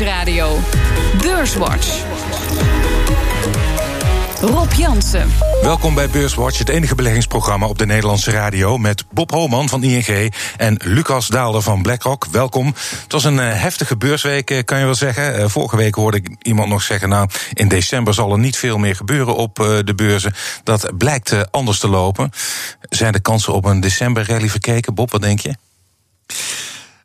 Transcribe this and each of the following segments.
Nieuwsradio. Beurswatch. Rob Jansen. Welkom bij Beurswatch, het enige beleggingsprogramma op de Nederlandse radio. Met Bob Holman van ING en Lucas Daalder van BlackRock. Welkom. Het was een uh, heftige beursweek, uh, kan je wel zeggen. Uh, vorige week hoorde ik iemand nog zeggen: Nou, in december zal er niet veel meer gebeuren op de beurzen. Dat blijkt anders te lopen. Zijn de kansen op een december-rally verkeken? Bob, wat denk je?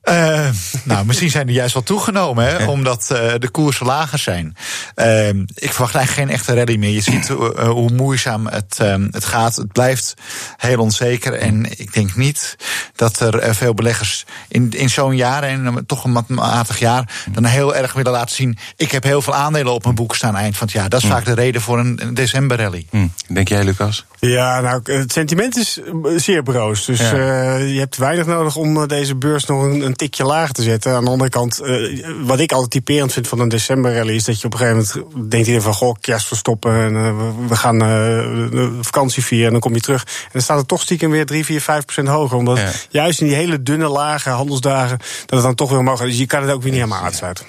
Uh, nou, misschien zijn die juist wel toegenomen, hè, omdat uh, de koersen lager zijn. Uh, ik verwacht eigenlijk geen echte rally meer. Je ziet hoe moeizaam het, het gaat. Het blijft heel onzeker. En ik denk niet dat er veel beleggers in, in zo'n jaar, en toch een matig jaar, dan heel erg willen laten zien. Ik heb heel veel aandelen op mijn boek staan eind van het jaar. Dat is vaak de reden voor een, een december rally. Hm. Denk jij, Lucas? Ja, nou, het sentiment is zeer broos. Dus ja. je hebt weinig nodig om deze beurs nog een tikje lager te zetten. Aan de andere kant, uh, wat ik altijd typerend vind van een decemberrally... is dat je op een gegeven moment denkt iedereen van... goh, kerst verstoppen en uh, we gaan uh, vakantie vieren en dan kom je terug. En dan staat het toch stiekem weer 3, 4, 5 procent hoger. Omdat ja. Juist in die hele dunne, lage handelsdagen... dat het dan toch weer omhoog gaat. Dus je kan het ook weer niet helemaal uitsluiten.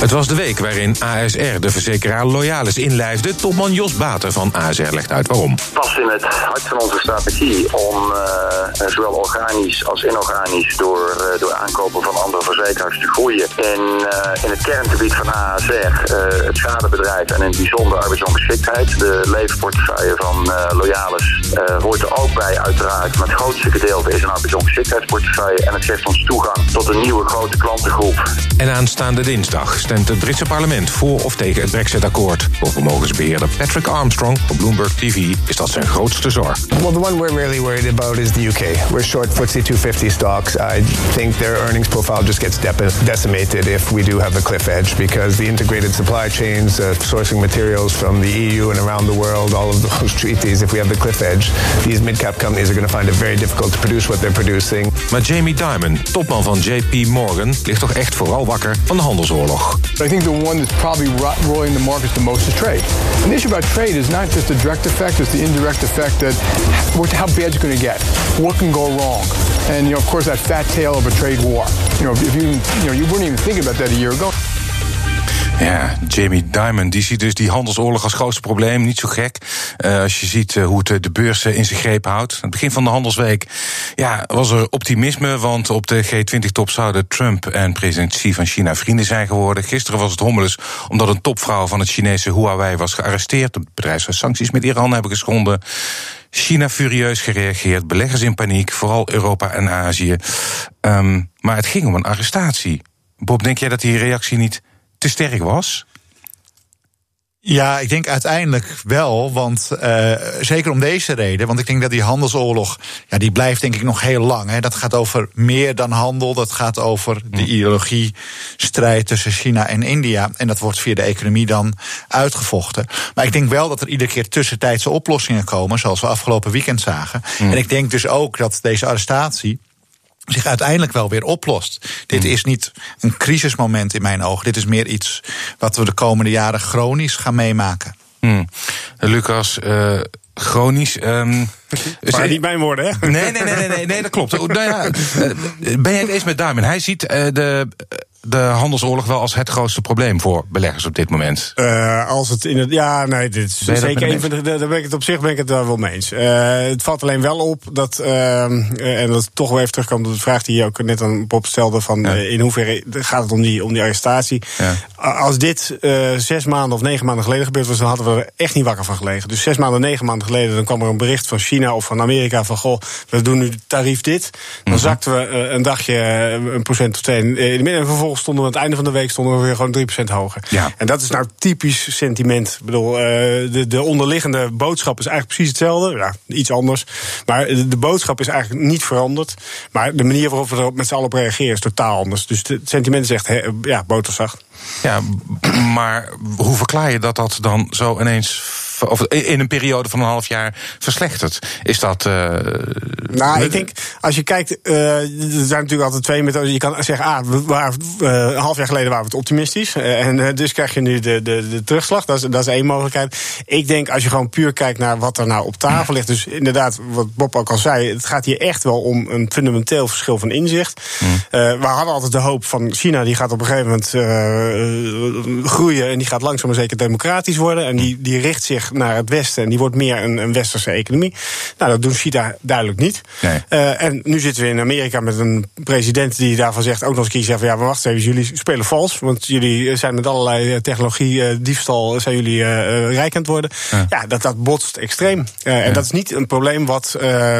Het was de week waarin ASR de verzekeraar Loyalis inlijfde. Topman Jos Bater van ASR legt uit waarom. Pas in het hart van onze strategie om uh, zowel organisch als inorganisch... door, uh, door aankopen van andere verzekeraars te groeien. En uh, in het kerngebied van ASR, het schadebedrijf en in het bijzonder arbeidsongeschiktheid... de levenportefeuille van Loyalis hoort er ook bij uiteraard. Maar het grootste gedeelte is een arbeidsongeschiktheidsportefeuille... en het geeft ons toegang tot een nieuwe grote klantengroep. En aanstaande dinsdag stemt het Britse parlement voor of tegen het Brexit-akkoord. Voor vermogensbeheerder Patrick Armstrong op Bloomberg TV is dat zijn grootste zorg. Well, the one we're really worried about is the UK. We're short FTSE 250 stocks. I think their earnings profile just gets decimated if we do have a cliff edge because the integrated supply chains, uh, sourcing materials from the EU and around the world, all of those treaties, if we have the cliff edge, these mid-cap companies are going to find it very difficult to produce what they're producing. Maar Jamie Dimon, topman van JP Morgan, ligt toch echt vooral wakker van de handelsoorlog. I think the one that's probably roiling the markets the most is trade. And the issue about trade is not just the direct effect, it's the indirect effect that how bad it's going to get. What can go wrong? And, you know, of course, that fat tail of a trade war. You know, if you, you know, you weren't even thinking about that a year ago. Ja, Jamie Dimon, die ziet dus die handelsoorlog als grootste probleem. Niet zo gek. Uh, als je ziet uh, hoe het de beurs in zijn greep houdt. Aan het begin van de handelsweek ja, was er optimisme. Want op de G20-top zouden Trump en president Xi van China vrienden zijn geworden. Gisteren was het hommeles omdat een topvrouw van het Chinese Huawei was gearresteerd. Het bedrijf zou sancties met Iran hebben geschonden. China furieus gereageerd, beleggers in paniek, vooral Europa en Azië. Um, maar het ging om een arrestatie. Bob, denk jij dat die reactie niet te sterk was? Ja, ik denk uiteindelijk wel, want uh, zeker om deze reden. Want ik denk dat die handelsoorlog, ja, die blijft denk ik nog heel lang. Hè. Dat gaat over meer dan handel, dat gaat over de ideologiestrijd tussen China en India. En dat wordt via de economie dan uitgevochten. Maar ik denk wel dat er iedere keer tussentijdse oplossingen komen, zoals we afgelopen weekend zagen. Mm. En ik denk dus ook dat deze arrestatie zich uiteindelijk wel weer oplost. Dit is niet een crisismoment in mijn ogen. Dit is meer iets wat we de komende jaren chronisch gaan meemaken. Hmm. Lucas, uh, chronisch. Um, maar niet mijn woorden, hè? Nee, nee, nee, nee, nee, dat klopt. nou ja, ben je het eens met Duimen? Hij ziet uh, de de handelsoorlog wel als het grootste probleem voor beleggers op dit moment? Uh, als het in het. Ja, nee, dit is zeker een van de. Daar ben ik het op zich ben ik het daar wel mee eens. Uh, het valt alleen wel op dat. Uh, en dat toch wel even terugkomt op de vraag die je ook net aan Bob stelde: van ja. in hoeverre gaat het om die, om die arrestatie? Ja. Als dit zes maanden of negen maanden geleden gebeurd was, dan hadden we er echt niet wakker van gelegen. Dus zes maanden, negen maanden geleden, dan kwam er een bericht van China of van Amerika van goh, we doen nu tarief dit. Dan mm -hmm. zakten we een dagje een procent of twee in de midden. En vervolgens stonden aan het einde van de week stonden we weer gewoon 3% hoger. Ja. En dat is nou typisch sentiment. Ik bedoel, uh, de, de onderliggende boodschap is eigenlijk precies hetzelfde. Ja, iets anders. Maar de, boodschap is eigenlijk niet veranderd. Maar de manier waarop we er met z'n allen op reageren is totaal anders. Dus het sentiment zegt, he, ja, boterzacht. Ja, maar hoe verklaar je dat dat dan zo ineens of in een periode van een half jaar verslechterd. Is dat. Uh, nou, ik denk, als je kijkt, uh, er zijn natuurlijk altijd twee methoden. Je kan zeggen, ah, we uh, een half jaar geleden waren we het optimistisch. en dus krijg je nu de, de, de terugslag. Dat is, dat is één mogelijkheid. Ik denk, als je gewoon puur kijkt naar wat er nou op tafel ligt. Dus inderdaad, wat Bob ook al zei, het gaat hier echt wel om een fundamenteel verschil van inzicht. Mm. we hadden altijd de hoop van China, die gaat op een gegeven moment groeien. En die gaat langzaam maar zeker democratisch worden. En die, die richt zich naar het Westen. En die wordt meer een, een westerse economie. Nou, dat doet China duidelijk niet. Nee. Uh, en nu zitten we in Amerika met een president die daarvan zegt, ook nog eens een keer zegt van ja, maar wacht even, jullie spelen vals. Want jullie zijn met allerlei eh, technologie, uh, diefstal, zijn jullie uh, rijk aan het worden. Ja, ja dat, dat botst extreem. Ja. En dat is niet een probleem wat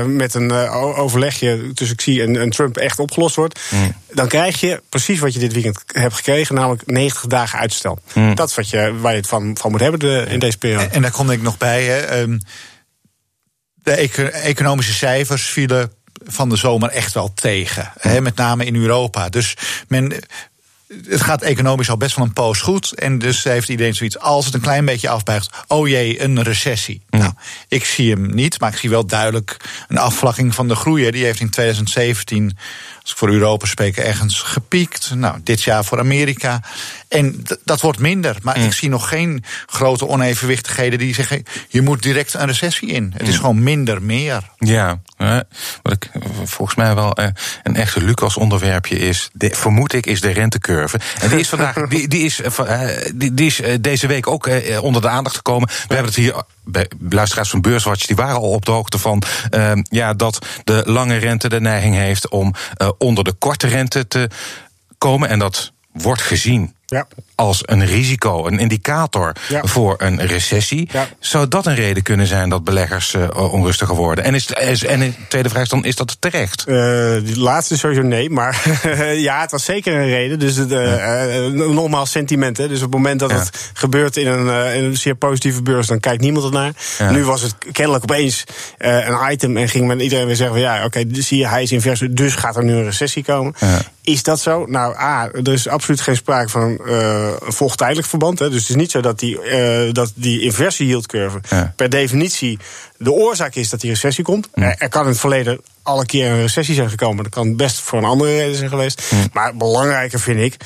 met een overlegje tussen Xi en, en, Trump echt opgelost wordt. Mm. Dan krijg je precies wat je dit weekend hebt gekregen, namelijk 90 dagen uitstel. Mm. Dat is wat je, waar je het van, van moet hebben de, in deze periode. En, en daar kom ik nog bij. Hè. Um, de economische cijfers vielen van de zomer echt wel tegen. Met name in Europa. Dus men het gaat economisch al best wel een poos goed. En dus heeft iedereen zoiets, als het een klein beetje afbuigt... oh jee, een recessie. Nou, ik zie hem niet, maar ik zie wel duidelijk een afvlakking van de groei. Die heeft in 2017 als ik voor Europa spreek, ergens gepiekt. Nou, dit jaar voor Amerika. En dat wordt minder. Maar ik zie nog geen grote onevenwichtigheden die zeggen: je moet direct een recessie in. Het is gewoon minder meer. Ja, wat ik volgens mij wel eh, een echte Lucas-onderwerpje is, vermoed ik, is de rentecurve. En die is vandaag, die, die is, eh, die, die is eh, deze week ook onder de aandacht gekomen. We hebben het hier bij luisteraars van Beurswatch, die waren al op de hoogte van uh, ja, dat de lange rente de neiging heeft om uh, onder de korte rente te komen. En dat wordt gezien ja. als een risico, een indicator voor een recessie. Zou dat een reden kunnen zijn dat beleggers uh, onrustiger worden? En, is, is, en de tweede vraag is dan, is dat terecht? Uh, die laatste sowieso nee, maar ja, het was zeker een reden. Dus het, uh, nogmaals sentiment. Hè. Dus op het moment dat het gebeurt in een, in een zeer positieve beurs, dan kijkt niemand ernaar. Nu was het kennelijk opeens een item en ging men iedereen weer zeggen van ja, oké, okay, zie je, hij is invers, dus gaat er nu een recessie komen. Is dat zo? Nou, A, er is absoluut geen sprake van uh, een volgtijdelijk verband. Hè. Dus het is niet zo dat die, uh, dat die inversie yieldcurve per definitie de oorzaak is dat die recessie komt. Er kan in het verleden alle keer een recessie zijn gekomen. Dat kan best voor een andere reden zijn geweest. Maar belangrijker vind ik,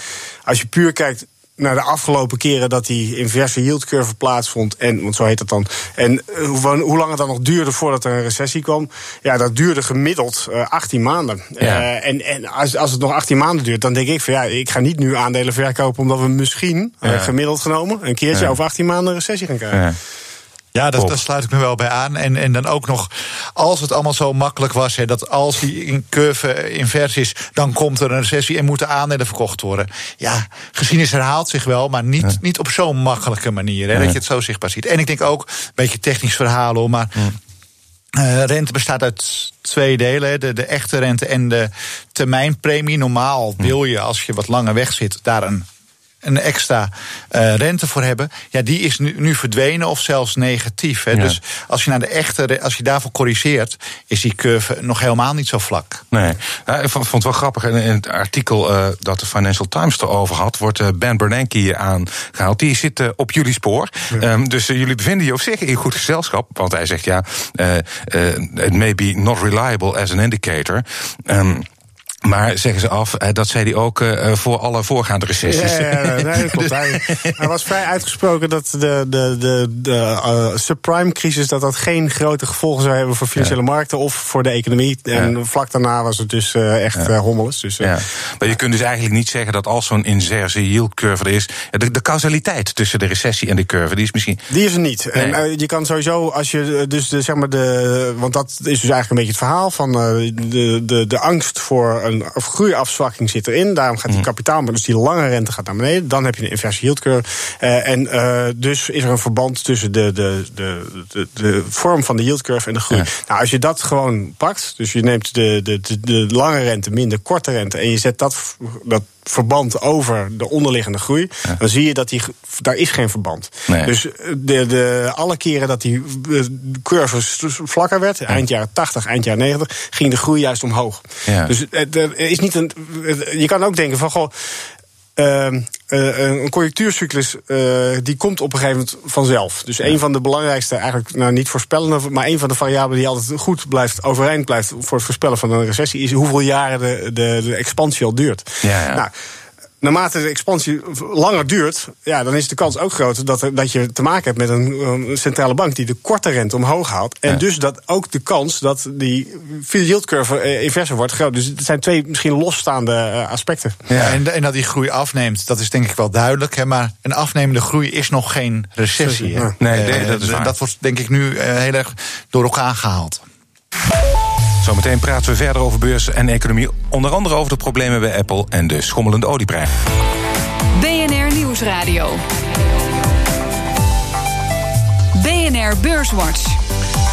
als je puur kijkt naar de afgelopen keren dat die inverse yieldcurve plaatsvond. En, want zo heet het dan. En eh, hoe, hoe lang het dan nog duurde voordat er een recessie kwam. Ja, dat duurde gemiddeld uh, eh, 18 maanden. Uh, en en als, als het nog 18 maanden duurt, dan denk ik van ja, ik ga niet nu aandelen verkopen. omdat we misschien, gemiddeld genomen, een keertje over 18 maanden een recessie gaan krijgen. Ja, dat, daar sluit ik me wel bij aan. En, en dan ook nog, als het allemaal zo makkelijk was, hè, dat als die curve invers is, dan komt er een recessie en moeten aandelen verkocht worden. Ja, geschiedenis herhaalt zich wel, maar niet, niet op zo'n makkelijke manier. Hè, Dat je het zo zichtbaar ziet. En ik denk ook, een beetje technisch verhaal hoor, maar. Uh, rente bestaat uit twee delen. De, de echte rente en de termijnpremie. Normaal wil je, als je wat langer weg zit, daar een een extra uh, rente voor hebben, ja, die is nu, nu verdwenen of zelfs negatief. Hè. Dus als je naar de echte, als je daarvoor corrigeert, is die curve nog helemaal niet zo vlak. Nee, ik vond het wel grappig. In het artikel uh, dat de Financial Times erover had, wordt uh, Ben Bernanke aangehaald. Die zit op jullie spoor. Um, dus jullie bevinden je op zich in goed gezelschap. Want hij zegt ja, it may be not reliable as an indicator. Um, maar zeggen ze af, eh, dat zei hij ook uh, voor alle voorgaande recessies. Ja, ja, nee, dat klopt. hij, hij, was vrij uitgesproken dat de, de, de, de uh, subprime-crisis... dat dat geen grote gevolgen zou hebben voor financiële markten... of voor de economie. En vlak daarna was het dus uh, echt ja. hommeles. Dus, ja. Maar je kunt dus eigenlijk niet zeggen dat als zo'n inverse yield curve er is... De, de causaliteit tussen de recessie en de curve, die is misschien... Die is er niet. Nee. En je kan sowieso, als je dus de, zeg maar de... want dat is dus eigenlijk een beetje het verhaal van de, de, de angst voor een groeiafzwakking zit erin. Daarom gaat die mm. kapitaal, maar dus die lange rente gaat naar beneden. Dan heb je een inverse yield curve. Uh, en uh, dus is er een verband tussen de, de, de, de, de vorm van de yield curve en de groei. Nou, als je dat gewoon pakt, dus je neemt de, de, de, de lange rente minder korte rente en je zet dat, dat verband over de onderliggende groei, dan zie je dat die, daar is geen verband. Nee. Dus de, de, alle keren dat die eh, curve vlakker werd, eind jaren 80, eind jaren 90, ging de groei juist omhoog. Ja. Dus er is niet een. Je kan ook denken van goh. Uh, een conjunctuurcyclus die komt op een gegeven moment vanzelf. Dus een van de belangrijkste, eigenlijk nou, niet voorspellende, maar een van de variabelen die altijd goed blijft overeind blijft voor het voorspellen van een recessie, is hoeveel jaren de, de, de expansie al duurt. Ja, ja. Nou, naarmate de expansie langer duurt, ja, dan is de kans ook groter dat, er, dat je te maken hebt met een, centrale bank die de korte rente omhoog haalt. En dus dat ook de kans dat die yield curve eh, inverser wordt groot. Dus het zijn twee misschien losstaande eh, aspecten. Ja, en, en, dat die groei afneemt, dat is denk ik wel duidelijk. Hè, maar een afnemende groei is nog geen recessie. Nee, nee, dat, is waar. dat wordt denk ik nu heel erg door elkaar gehaald. Zometeen praten we verder over beurs en economie. Onder andere over de problemen bij Apple en de schommelende olieprijs. BNR Nieuwsradio. BNR Beurswatch.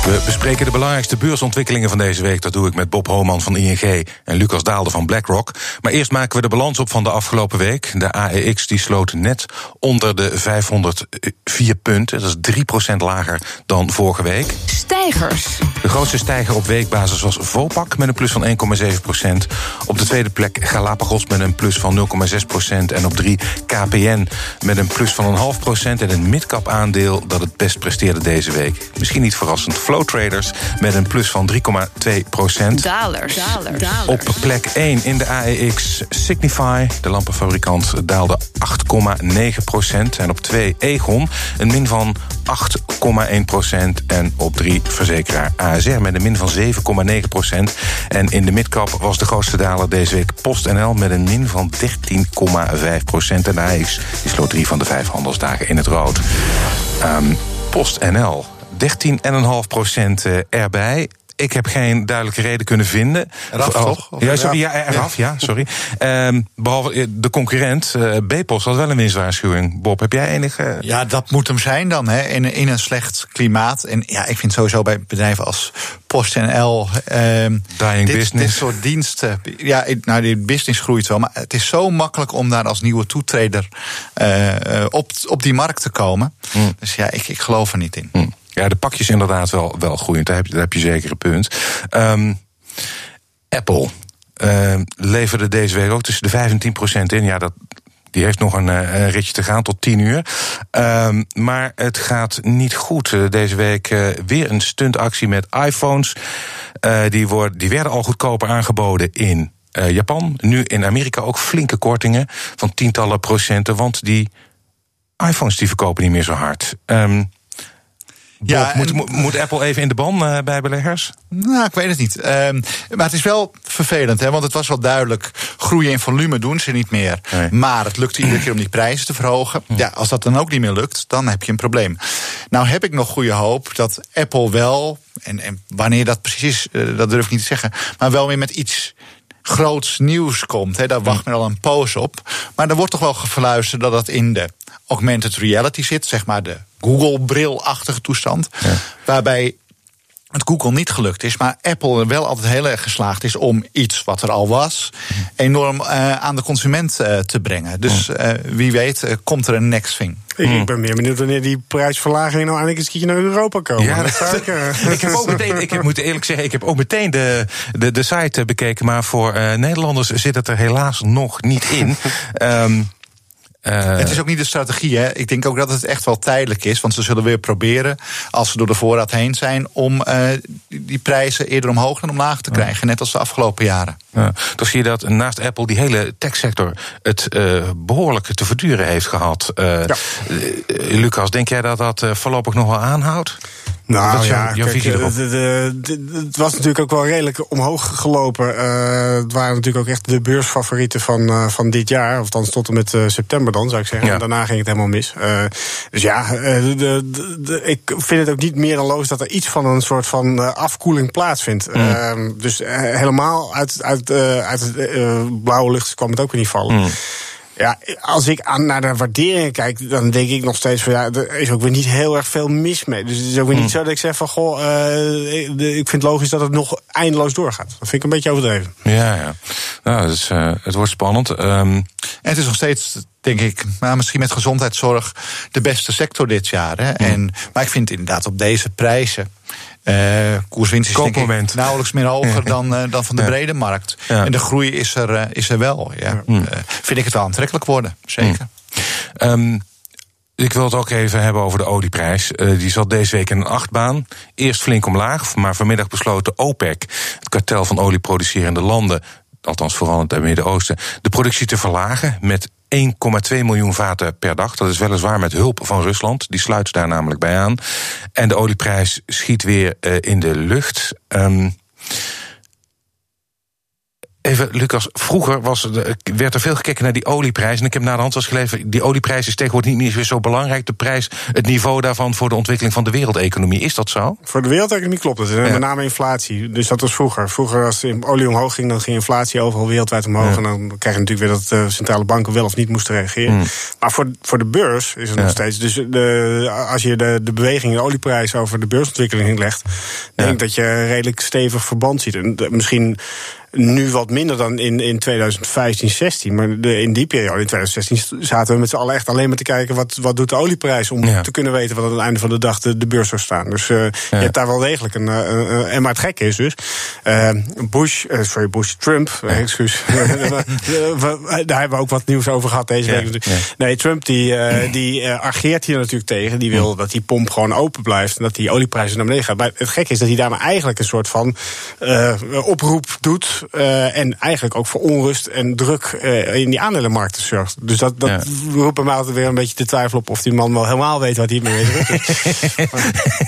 We bespreken de belangrijkste beursontwikkelingen van deze week. Dat doe ik met Bob Homan van ING en Lucas Daalde van BlackRock. Maar eerst maken we de balans op van de afgelopen week. De AEX die sloot net onder de 504 punten. Dat is 3% lager dan vorige week. Stijgers. De grootste stijger op weekbasis was Vopak met een plus van 1,7%. Op de tweede plek Galapagos met een plus van 0,6%. En op drie KPN met een plus van een half procent. En een midcap aandeel dat het best presteerde deze week. Misschien niet verrassend. Flow Traders met een plus van 3,2 procent. Dalers. Op plek 1 in de AEX Signify, de lampenfabrikant, daalde 8,9 procent. En op 2 Egon een min van 8,1 procent. En op 3 verzekeraar ASR met een min van 7,9 procent. En in de midcap was de grootste daler deze week PostNL met een min van 13,5 procent. En de AEX die sloot drie van de vijf handelsdagen in het rood. Um, PostNL 13,5 procent eh, erbij. Ik heb geen duidelijke reden kunnen vinden. Eraf, oh, toch? Ja, sorry, ja, eraf, ja, sorry. Um, behalve eh, de concurrent, uh, Bpos, had wel een winstwaarschuwing. Bob, heb jij enige... Ja, dat moet hem zijn dan, hè, in, in een slecht klimaat. En ja, ik vind sowieso bij bedrijven als PostNL... Um, Dying dit, business. dit soort diensten... Ja, nou, die business groeit wel, maar het is zo makkelijk... om daar als nieuwe toetreder uh, op, op die markt te komen. Mm. Dus ja, ik, ik geloof er niet in. Mm. Ja, de pakjes inderdaad wel, wel groeiend. Daar heb, je, daar heb je zeker een punt. Um, Apple uh, leverde deze week ook tussen de 5 en 10 procent in. Ja, dat, die heeft nog een, een, ritje te gaan tot 10 uur. Um, maar het gaat niet goed. Deze week uh, weer een stuntactie met iPhones. Die, worden, die werden al goedkoper aangeboden in Japan. Nu in Amerika ook flinke kortingen van tientallen procenten. Want die iPhones die verkopen niet meer zo hard. Um, ja, moet, moet, Apple even in de ban uh, bij beleggers? Nou, ik weet het niet. Uh, maar het is wel vervelend, hè, want het was wel duidelijk... groeien in volume doen ze niet meer. Nee. Maar het lukt iedere keer om die prijzen te verhogen. Ja, als dat dan ook niet meer lukt, dan heb je een probleem. Nou heb ik nog goede hoop dat Apple wel... en, en wanneer dat precies is, uh, dat durf ik niet te zeggen... maar wel weer met iets groots nieuws komt. Hè, daar wacht men al een poos op. Maar er wordt toch wel gefluisterd dat dat in de augmented reality zit, zeg maar de Google-brilachtige toestand. Ja. Waarbij het Google niet gelukt is, maar Apple er wel altijd heel erg geslaagd is om iets wat er al was, enorm uh, aan de consument uh, te brengen. Dus uh, wie weet komt er een next thing. Ik, ben meer benieuwd wanneer die prijsverlaging nou eindelijk eens naar Europa komen. Ja, dat ik, ik heb ook meteen, ik heb, moet eerlijk zeggen, ik heb ook meteen de, de, de site bekeken, maar voor Nederlanders zit het er helaas nog niet in. um, Uh, het is ook niet de strategie. Hè. Ik denk ook dat het echt wel tijdelijk is. Want ze zullen weer proberen, als ze door de voorraad heen zijn, om uh, die prijzen eerder omhoog dan omlaag te krijgen. Net als de afgelopen jaren. Ja, dan zie je dat naast Apple die hele techsector het uh, behoorlijk te verduren heeft gehad. Ja. Lucas, denk jij dat dat voorlopig nog wel aanhoudt? Nou ja, kijk, de, de, de, het was natuurlijk ook wel redelijk omhoog gelopen. Uh, het waren natuurlijk ook echt de beursfavorieten van, uh, van dit jaar. Of dan tot en met uh, september dan, zou ik zeggen. Ja. En daarna ging het helemaal mis. dus ja, ik vind het ook niet meer dan loos dat er iets van een soort van afkoeling plaatsvindt. Mm. Ehm, dus helemaal uit, uit, uit het blauwe lucht kwam het ook weer niet vallen. Mm. Ja, als ik aan, naar de waarderingen kijk, dan denk ik nog steeds van ja, er is ook weer niet heel erg veel mis mee. Dus het is ook weer niet hmm. zo dat ik zeg van goh, uh, ik vind het logisch dat het nog eindeloos doorgaat. Dat vind ik een beetje overdreven. Ja, ja. Nou, uh, het wordt spannend. Um... En het is nog steeds denk ik, maar misschien met gezondheidszorg de beste sector dit jaar. Hè? En, maar ik vind inderdaad op deze prijzen. Uh, koerswinst is denk ik nauwelijks meer hoger dan, uh, dan van de ja. brede markt. Ja. En de groei is er, uh, is er wel. Ja. Vind ik het wel aantrekkelijk worden, zeker. Um, ik wil het ook even hebben over de olieprijs. Uh, die zat deze week in een achtbaan. Eerst flink omlaag, maar vanmiddag besloot de OPEC, het kartel van olieproducerende landen, althans vooral in het Midden-Oosten, de productie te verlagen met 1,2 miljoen vaten per dag. Dat is weliswaar met hulp van Rusland. Die sluit daar namelijk bij aan. En de olieprijs schiet weer uh, in de lucht. Um, Even, Lucas, vroeger was, werd er veel gekeken naar die olieprijs. En ik heb naar de hand was gelezen, die olieprijs is tegenwoordig niet meer zo belangrijk. De prijs, het niveau daarvan voor de ontwikkeling van de wereldeconomie. Is dat zo? Voor de wereldeconomie klopt het. Ja. Met name inflatie. Dus dat was vroeger. Vroeger als de olie omhoog ging, dan ging inflatie overal wereldwijd omhoog. Ja. En dan krijg je natuurlijk weer dat de centrale banken wel of niet moesten reageren. Hmm. Maar voor, voor de beurs is het ja. nog steeds. Dus de, als je de, de beweging, de olieprijs over de beursontwikkeling legt, denk ik dat je redelijk stevig verband ziet. En misschien nu wat minder dan in, in 2015, 16. Maar de, in die periode, in 2016, zaten we met z'n allen echt alleen maar te kijken... wat, wat doet de olieprijs om ja. te kunnen weten wat aan het einde van de dag de, de beurs zou staan. Dus uh, ja. je hebt daar wel degelijk een... Uh, en maar het gekke is dus, uh, Bush, sorry, Bush, Trump, ja. excuus. daar hebben we ook wat nieuws over gehad deze week. Nee, Trump die, die ageert hier natuurlijk tegen. Die wil dat die pomp gewoon open blijft en dat die olieprijzen naar beneden gaan. Maar het gekke is dat hij daar maar eigenlijk een soort van oproep doet uh, en eigenlijk ook voor onrust en druk uh, in die aandelenmarkten zorgt. Dus dat, dat ja. roept mij altijd weer een beetje te twijfel op of die man wel helemaal weet wat hij mee is.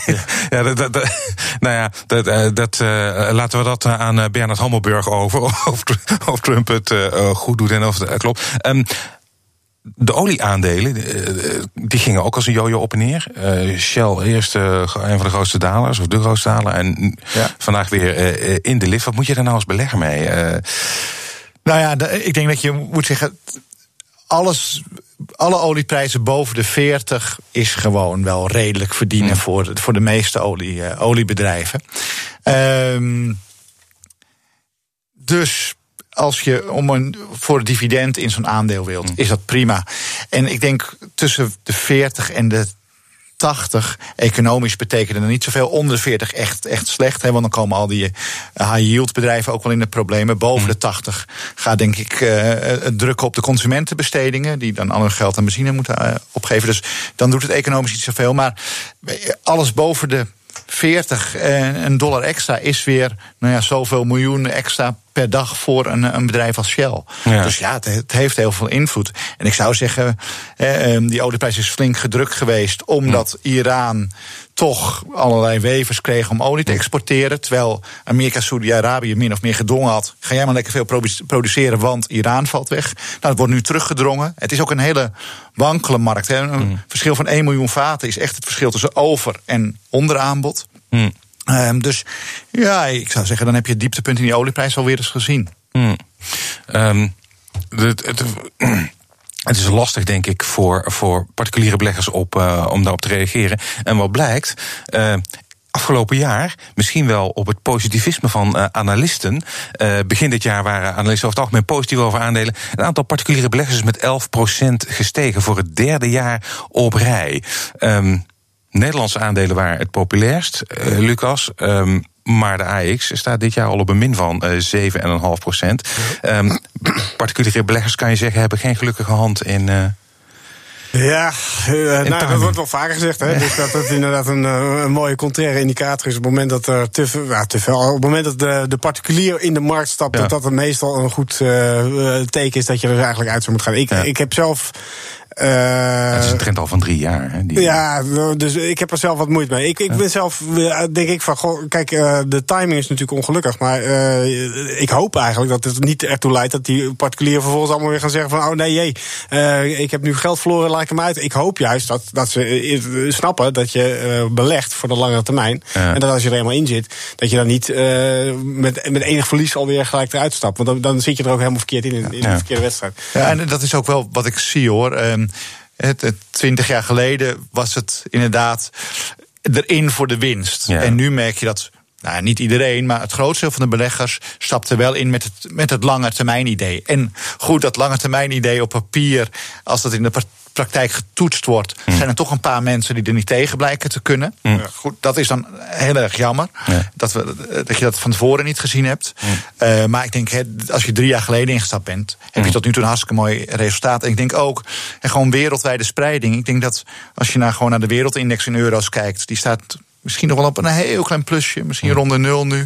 ja, dat, dat, nou ja, dat, uh, dat laten we dat aan Bernard Hammelburg over. Of, of Trump het goed doet en of het klopt. Um, de olieaandelen, die gingen ook als een jojo op en neer. Uh, Shell eerst uh, een van de grootste dalers, of de grootste daler. En ja. vandaag weer uh, in de lift. Wat moet je daar nou als belegger mee? Nou ja, ik denk dat je moet zeggen... alles, alle olieprijzen boven de 40 is gewoon wel redelijk verdienen... Mm. Voor, voor de meeste olie, oliebedrijven. Um, dus als je om een, voor dividend in zo'n aandeel wilt, mm. is dat prima. En ik denk tussen de 40 en de 80 economisch betekenen er niet zoveel. Onder de 40 echt, echt slecht. Hè, want dan komen al die high yield bedrijven ook wel in de problemen. Boven de 80 gaat denk ik uh, drukken op de consumentenbestedingen. Die dan al hun geld aan benzine moeten uh, opgeven. Dus dan doet het economisch niet zoveel. Maar alles boven de 40 en een dollar extra is weer nou ja, zoveel miljoen extra per dag voor een, een bedrijf als Shell. Ja. Dus ja, het, het, heeft heel veel invloed. En ik zou zeggen, eh, die olieprijs is flink gedrukt geweest omdat ja. Iran toch allerlei wevers kreeg om olie te exporteren. Terwijl Amerika Saudi-Arabië min of meer gedwongen had. Ga jij maar lekker veel produceren, want Iran valt weg. Nou, dat wordt nu teruggedrongen. Het is ook een hele wankele markt. Hè. Een mm. verschil van 1 miljoen vaten is echt het verschil tussen over- en onderaanbod. Mm. Um, dus ja, ik zou zeggen, dan heb je het dieptepunt in die olieprijs alweer eens gezien. Mm. Um, het, het, het is lastig, denk ik, voor, voor particuliere beleggers op, uh, om daarop te reageren. En wat blijkt. Uh, afgelopen jaar misschien wel op het positivisme van uh, analisten. Begin dit jaar waren analisten over het algemeen positief over aandelen. Een aantal particuliere beleggers is met 11% gestegen voor het derde jaar op rij. Um, Nederlandse aandelen waren het populairst, uh, Lucas. Um, maar de AX staat dit jaar al op een min van uh, 7,5 procent. Um, particuliere beleggers, kan je zeggen, hebben geen gelukkige hand in. Uh, ja, uh, nou, dat wordt wel vaker gezegd. Hè? Ja. Dus dat het inderdaad een, een, mooie contraire indicator is. Op het moment dat er te veel, ja, te veel op het moment dat de, de particulier in de markt stapt, ja. dat dat meestal een goed uh, teken is dat je er eigenlijk uit zou moeten gaan. Ik, ik heb zelf uh, het is een trend al van drie jaar. Hè, die ja, dus ik heb er zelf wat moeite mee. Ik, ik ben zelf, denk ik van, goh, kijk, uh, de timing is natuurlijk ongelukkig. Maar uh, ik hoop eigenlijk dat het niet ertoe leidt dat die particulieren vervolgens allemaal weer gaan zeggen van, oh nee, jee, ik heb nu geld verloren, laat ik hem uit. Ik hoop juist dat, dat ze snappen dat je belegt voor de langere termijn. Ja. En dat als je er eenmaal in zit, dat je dan niet met, met enig verlies alweer gelijk eruit stapt. Want dan, dan zit je er ook helemaal verkeerd in, in, in ja. de verkeerde wedstrijd. Ja, en dat is ook wel wat ik zie hoor. Um, Twintig jaar geleden was het inderdaad erin voor de winst. Ja. En nu merk je dat nou, niet iedereen, maar het grootste deel van de beleggers stapte wel in met het, met het lange termijn idee. En goed, dat lange termijn idee op papier, als dat in de praktijk getoetst wordt, hm. zijn er toch een paar mensen die er niet tegen blijken te kunnen. Hm. Goed, dat is dan heel erg jammer dat, we, dat je dat van tevoren niet gezien hebt. Hm. Uh, maar ik denk, als je drie jaar geleden ingestapt bent, heb je tot nu toe een hartstikke mooi resultaat. En ik denk ook, en gewoon wereldwijde spreiding. Ik denk dat als je naar, gewoon naar de wereldindex in euro's kijkt, die staat misschien nog wel op een heel klein plusje. Misschien rond de nul nu,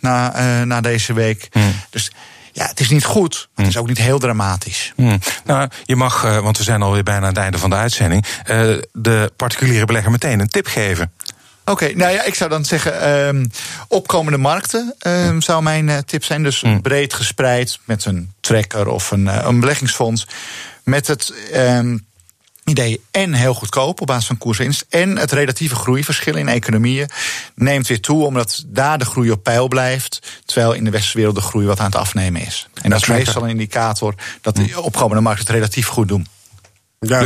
na, uh, na deze week. Dus ja, het is niet goed, maar het is ook niet heel dramatisch. Nou, je mag, uh, want we zijn alweer bijna aan het einde van de uitzending, uh, de particuliere belegger meteen een tip geven. Oké, nou ja, ik zou dan zeggen, um, opkomende markten um, zou mijn uh, tip zijn. Dus breed gespreid met een tracker of een, een beleggingsfonds. Met het um, idee en heel goedkoop op basis van koerswinst. En het relatieve groeiverschil in economieën neemt weer toe, omdat daar de groei op peil blijft. Terwijl in de westerse wereld de groei wat aan het afnemen is. En dat, is meestal een indicator dat de opkomende markten het relatief goed doen. Ja,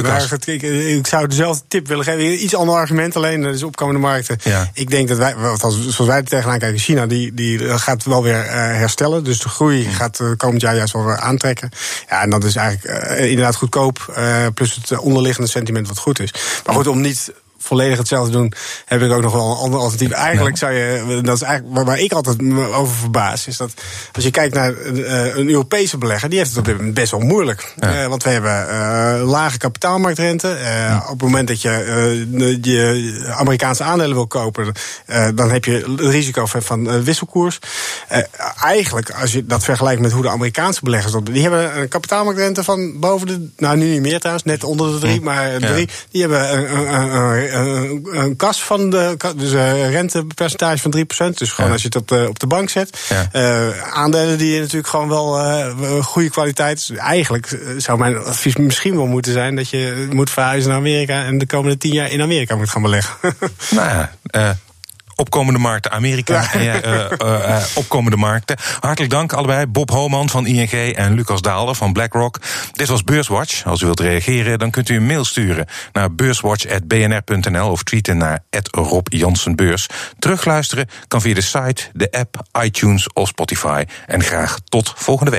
ik, ik, zou dezelfde tip willen geven. Iets ander argument alleen, dat is opkomende markten. Ja. Ik denk dat wij, zoals wij er tegenaan kijken, China die, die gaat wel weer herstellen. Dus de groei gaat komend jaar juist wel weer aantrekken. Ja, en dat is eigenlijk uh, inderdaad goedkoop. plus het onderliggende sentiment wat goed is. Maar goed, om niet volledig hetzelfde doen, heb ik ook nog wel een ander alternatief. Eigenlijk zou je, dat is eigenlijk waar, ik altijd me over verbaas, is dat als je kijkt naar uh, een Europese belegger, die heeft het op dit moment best wel moeilijk. Uh, want we hebben uh, lage kapitaalmarktrente. Op het moment dat je je Amerikaanse aandelen wil kopen, dan heb je het risico van, van wisselkoers. eigenlijk, als je dat vergelijkt met hoe de Amerikaanse beleggers dat die hebben een kapitaalmarktrente van boven de, nou nu niet meer trouwens, net onder de drie, maar drie. Die hebben een, een, een een, een kas van de. Dus een rentepercentage van 3%. Dus gewoon als je het op de, op de bank zet. Aandelen die natuurlijk gewoon wel goede kwaliteit. Eigenlijk zou mijn advies misschien wel moeten zijn dat je moet verhuizen naar Amerika. en de komende tien jaar in Amerika moet gaan beleggen. Nou ja, opkomende markten Amerika en uh, uh, opkomende markten. Hartelijk dank allebei. Bob Homan van ING en Lucas Daalder van BlackRock. Dit was Beurswatch. Als u wilt reageren, dan kunt u een mail sturen naar beurswatch.bnr.nl of tweeten naar Rob Jansenbeurs. Terugluisteren kan via de site, de app, iTunes of Spotify. En graag tot volgende week.